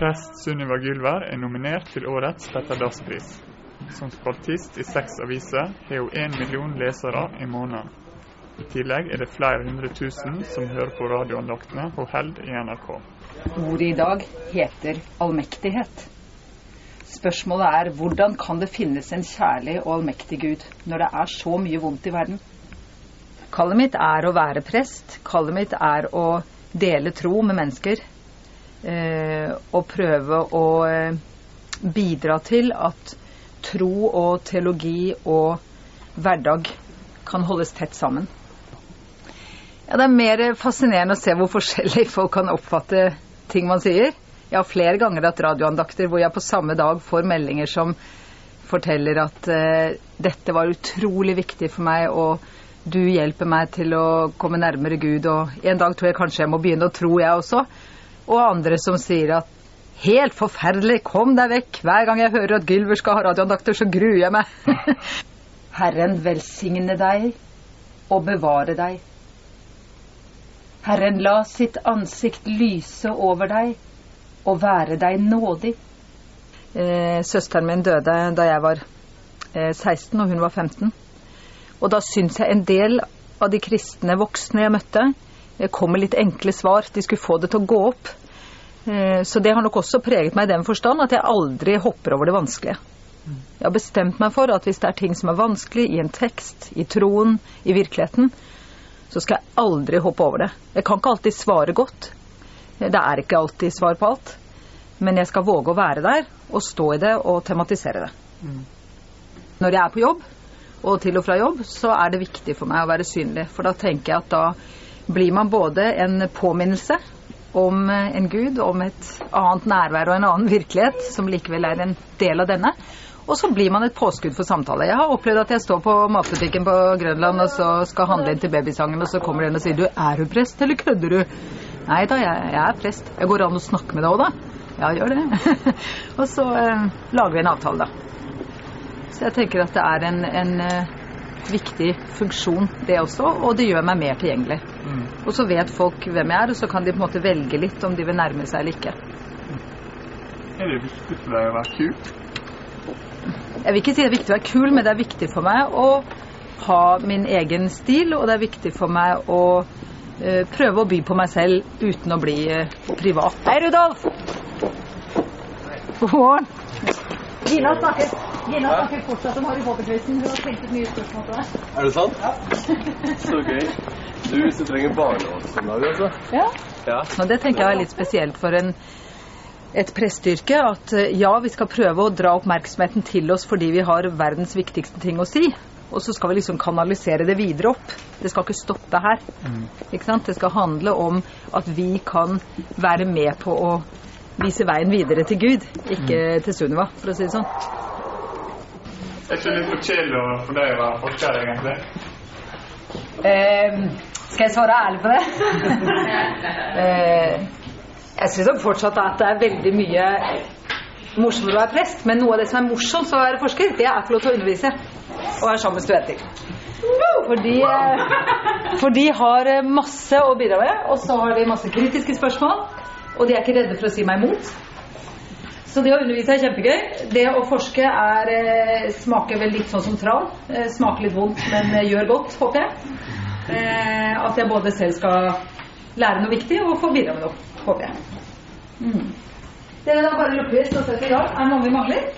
Prest Sunniva Gylvær er nominert til årets Petter Dass-pris. Som spaltist i seks aviser har hun én million lesere i måneden. I tillegg er det flere hundre tusen som hører på radioandaktene hun holder i NRK. Ordet i dag heter allmektighet. Spørsmålet er hvordan kan det finnes en kjærlig og allmektig Gud når det er så mye vondt i verden? Kallet mitt er å være prest. Kallet mitt er å dele tro med mennesker. Eh, og prøve å eh, bidra til at tro og teologi og hverdag kan holdes tett sammen. Ja, det er mer fascinerende å se hvor forskjellig folk kan oppfatte ting man sier. Jeg har flere ganger hatt radioandakter hvor jeg på samme dag får meldinger som forteller at uh, dette var utrolig viktig for meg, og du hjelper meg til å komme nærmere Gud, og en dag tror jeg kanskje jeg må begynne å tro, jeg også. Og andre som sier at helt forferdelig, kom deg vekk. Hver gang jeg hører at Gylver skal ha radioandakter, så gruer jeg meg. Herren velsigne deg og bevare deg. Herren la sitt ansikt lyse over deg og være deg nådig. Eh, søsteren min døde da jeg var eh, 16 og hun var 15. Og da syns jeg en del av de kristne voksne jeg møtte, kom med litt enkle svar. De skulle få det til å gå opp. Eh, så det har nok også preget meg i den forstand at jeg aldri hopper over det vanskelige. Jeg har bestemt meg for at hvis det er ting som er vanskelig i en tekst, i troen, i virkeligheten, så skal jeg aldri hoppe over det. Jeg kan ikke alltid svare godt. Det er ikke alltid svar på alt. Men jeg skal våge å være der og stå i det og tematisere det. Når jeg er på jobb, og til og fra jobb, så er det viktig for meg å være synlig. For da tenker jeg at da blir man både en påminnelse om en gud, om et annet nærvær og en annen virkelighet, som likevel er en del av denne. Og så blir man et påskudd for samtale. Jeg har opplevd at jeg står på matbutikken på Grønland og så skal handle inn til babysangen, og så kommer den og sier du, er du prest, eller kødder du? Nei da, jeg, jeg er prest. Jeg går an å snakke med deg òg, da? Ja, gjør det. og så eh, lager vi en avtale, da. Så jeg tenker at det er en, en eh, viktig funksjon, det også, og det gjør meg mer tilgjengelig. Mm. Og så vet folk hvem jeg er, og så kan de på en måte velge litt om de vil nærme seg eller ikke. Er det viktig for deg å være kul? Jeg vil ikke si det er viktig å være kul, men det er viktig for meg å ha min egen stil, og det er viktig for meg å uh, prøve å by på meg selv uten å bli uh, privat. Hei, Rudolf! God morgen. Gina snakker, Gina snakker fortsatt om Harry Potter-quizen. Hun har tenkt ut nye spørsmål til deg. Er det sant? Ja. Så gøy. Du, hvis du trenger en altså. Ja. ja. Og det tenker jeg er litt spesielt for en et presteyrke at eh, ja, vi skal prøve å dra oppmerksomheten til oss fordi vi har verdens viktigste ting å si. Og så skal vi liksom kanalisere det videre opp. Det skal ikke stoppe her. Mm. Ikke sant? Det skal handle om at vi kan være med på å vise veien videre til Gud, ikke mm. til Sunniva, for å si det sånn. Er ikke litt for kjedelig for deg å være forsker, egentlig? Uh, skal jeg svare ærlig på det? uh, jeg syns fortsatt at det er veldig mye morsommere å være prest, men noe av det som er morsomt å være forsker, det er å få lov til å undervise og være sammen med studenter. For de, eh, for de har eh, masse å bidra med, og så har de masse kritiske spørsmål, og de er ikke redde for å si meg imot. Så det å undervise er kjempegøy. Det å forske er, eh, smaker vel litt sånn som tran. Smaker litt vondt, men gjør godt, håper jeg. At jeg både selv skal lære noe viktig og få bidra med noe håper jeg. Mm. Dere da bare lukker, så setter i gang. Er det noen vi mangler?